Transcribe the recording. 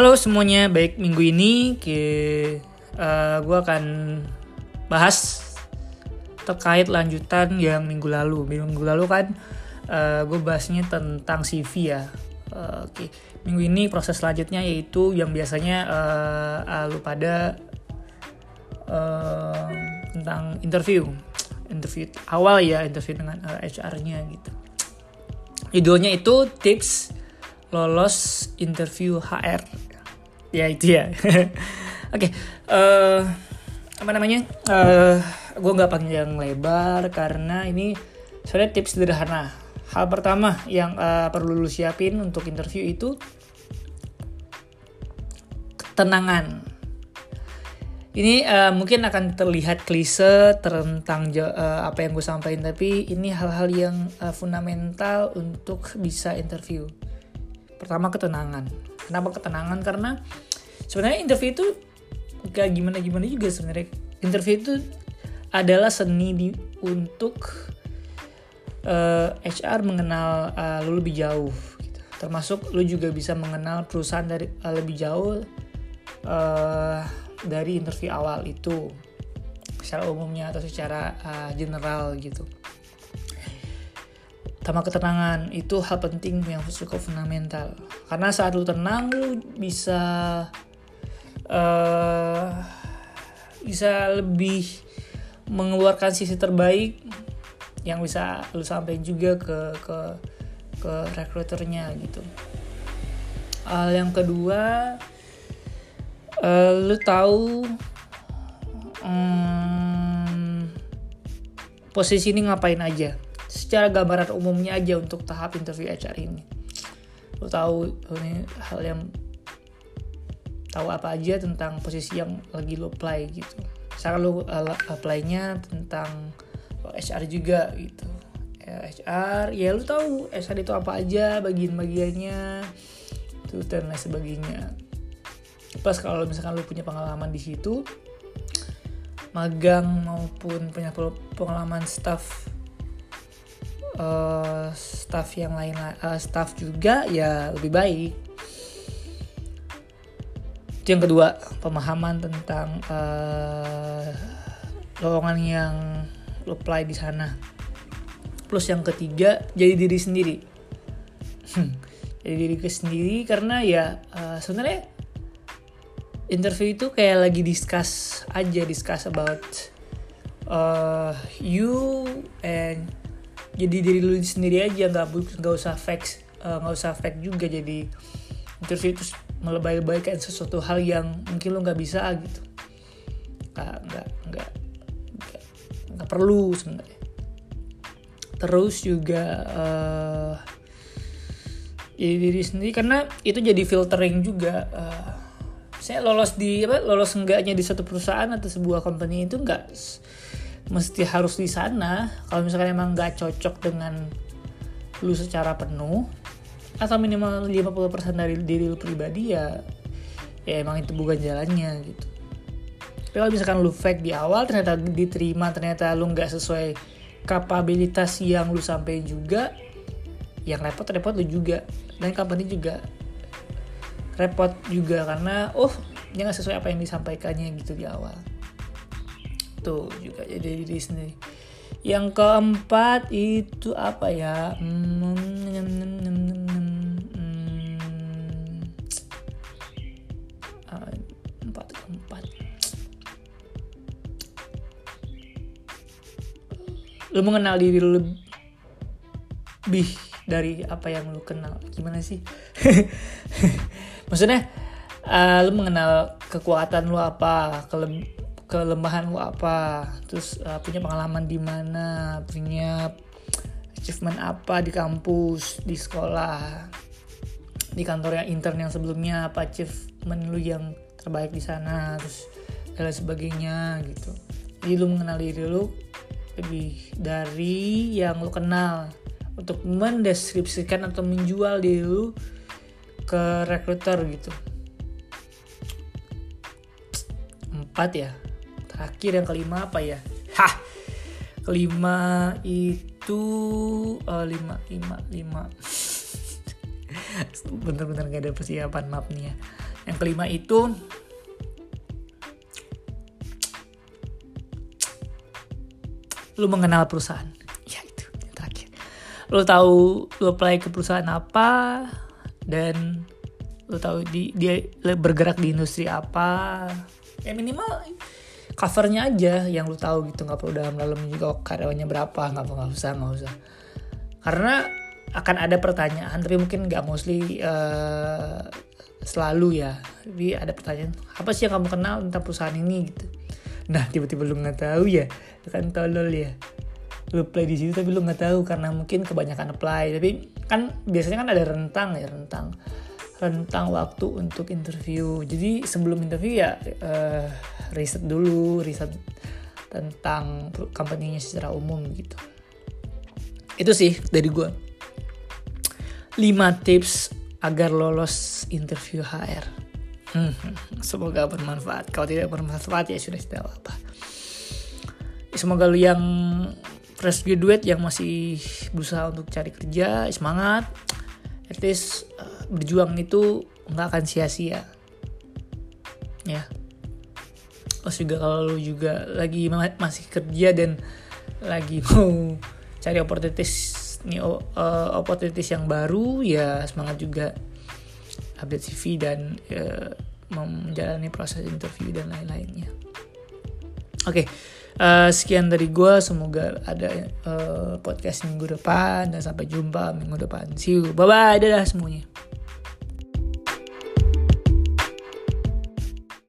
Halo semuanya, baik minggu ini ke uh, gue akan bahas terkait lanjutan yang minggu lalu. Minggu lalu kan uh, gue bahasnya tentang CV ya. Uh, Oke, okay. minggu ini proses selanjutnya yaitu yang biasanya uh, lu pada uh, tentang interview, interview awal ya, interview dengan HR-nya gitu. Judulnya itu tips lolos interview HR. Ya itu ya. Oke, okay, uh, apa namanya? Uh, gue nggak panjang lebar karena ini sebenarnya tips sederhana. Hal pertama yang uh, perlu lu siapin untuk interview itu ketenangan. Ini uh, mungkin akan terlihat klise tentang uh, apa yang gue sampaikan, tapi ini hal-hal yang uh, fundamental untuk bisa interview. Pertama ketenangan. Kenapa ketenangan? Karena sebenarnya interview itu gak gimana-gimana juga sebenarnya. Interview itu adalah seni di, untuk uh, HR mengenal uh, lu lebih jauh. Gitu. Termasuk lu juga bisa mengenal perusahaan dari uh, lebih jauh. Uh, dari interview awal itu secara umumnya atau secara uh, general gitu. Sama ketenangan itu hal penting yang cukup fundamental. Karena saat lu tenang lu bisa uh, bisa lebih mengeluarkan sisi terbaik yang bisa lu sampaikan juga ke ke ke rekruternya gitu. Hal yang kedua uh, lu tahu um, posisi ini ngapain aja secara gambaran umumnya aja untuk tahap interview HR ini. Lu tahu ini hal yang tahu apa aja tentang posisi yang lagi lu apply gitu. Misalkan lu uh, apply-nya tentang HR juga gitu. Ya, HR ya lu tahu HR itu apa aja bagian-bagiannya itu dan lain sebagainya. Plus kalau misalkan lu punya pengalaman di situ magang maupun punya pengalaman staff uh, staff yang lain uh, staff juga ya lebih baik. Yang kedua pemahaman tentang uh, lowongan yang lo apply di sana. Plus yang ketiga jadi diri sendiri. Jadi diri sendiri karena ya uh, sebenarnya interview itu kayak lagi discuss aja discuss about uh, you and jadi diri lu sendiri aja nggak nggak usah fake uh, nggak uh, usah fake juga. Jadi interview itu melebay-lebaykan sesuatu hal yang mungkin lu nggak bisa gitu. Nggak nggak nggak nggak perlu sebenarnya. Terus juga uh, jadi diri sendiri karena itu jadi filtering juga uh, saya lolos di apa lolos enggaknya di satu perusahaan atau sebuah company itu enggak mesti harus di sana. Kalau misalkan emang nggak cocok dengan lu secara penuh atau minimal 50% dari diri lu pribadi ya ya emang itu bukan jalannya gitu. Tapi kalau misalkan lu fake di awal ternyata diterima ternyata lu nggak sesuai kapabilitas yang lu sampai juga yang repot-repot lu juga. Dan company juga repot juga karena oh dia nggak sesuai apa yang disampaikannya gitu di awal tuh juga jadi diri sendiri. Yang keempat itu apa ya? Hmm, empat keempat lu mengenal diri lu lebih dari apa yang lu kenal. Gimana sih? Maksudnya uh, lu mengenal kekuatan lu apa? Kele kelemahan lu apa? Terus uh, punya pengalaman di mana? Punya achievement apa di kampus di sekolah di kantor yang intern yang sebelumnya? Apa achievement lu yang terbaik di sana? Terus dan lain sebagainya gitu. Jadi lu mengenal diri lu lebih dari yang lu kenal. Untuk mendeskripsikan atau menjual diri lu ke rekruter gitu. Empat ya terakhir yang kelima apa ya? Hah. Kelima itu uh, lima lima lima. Bener-bener gak ada persiapan maaf nih ya. Yang kelima itu lu mengenal perusahaan. Ya itu yang terakhir. Lu tahu lu apply ke perusahaan apa dan lu tahu di, dia bergerak di industri apa. Ya minimal covernya aja yang lu tahu gitu nggak perlu dalam dalam juga karyawannya berapa nggak nggak usah nggak usah. Karena akan ada pertanyaan tapi mungkin nggak mostly uh, selalu ya. Tapi ada pertanyaan apa sih yang kamu kenal tentang perusahaan ini? Gitu. Nah tiba-tiba lu nggak tahu ya kan tolol ya. Lu play di situ tapi lu nggak tahu karena mungkin kebanyakan apply. Tapi kan biasanya kan ada rentang ya rentang rentang waktu untuk interview jadi sebelum interview ya uh, riset dulu riset tentang company-nya secara umum gitu itu sih dari gue 5 tips agar lolos interview HR. Hmm, semoga bermanfaat. Kalau tidak bermanfaat ya sudah tidak apa-apa. Semoga lu yang fresh graduate yang masih berusaha untuk cari kerja semangat. At least uh, berjuang itu nggak akan sia-sia. Ya. Terus juga kalau lu juga lagi masih kerja dan lagi mau cari opportunities nih uh, opportunities yang baru ya semangat juga update CV dan uh, menjalani proses interview dan lain-lainnya. Oke, okay, uh, sekian dari gue. Semoga ada uh, podcast minggu depan dan sampai jumpa minggu depan. See you, bye bye, dadah semuanya.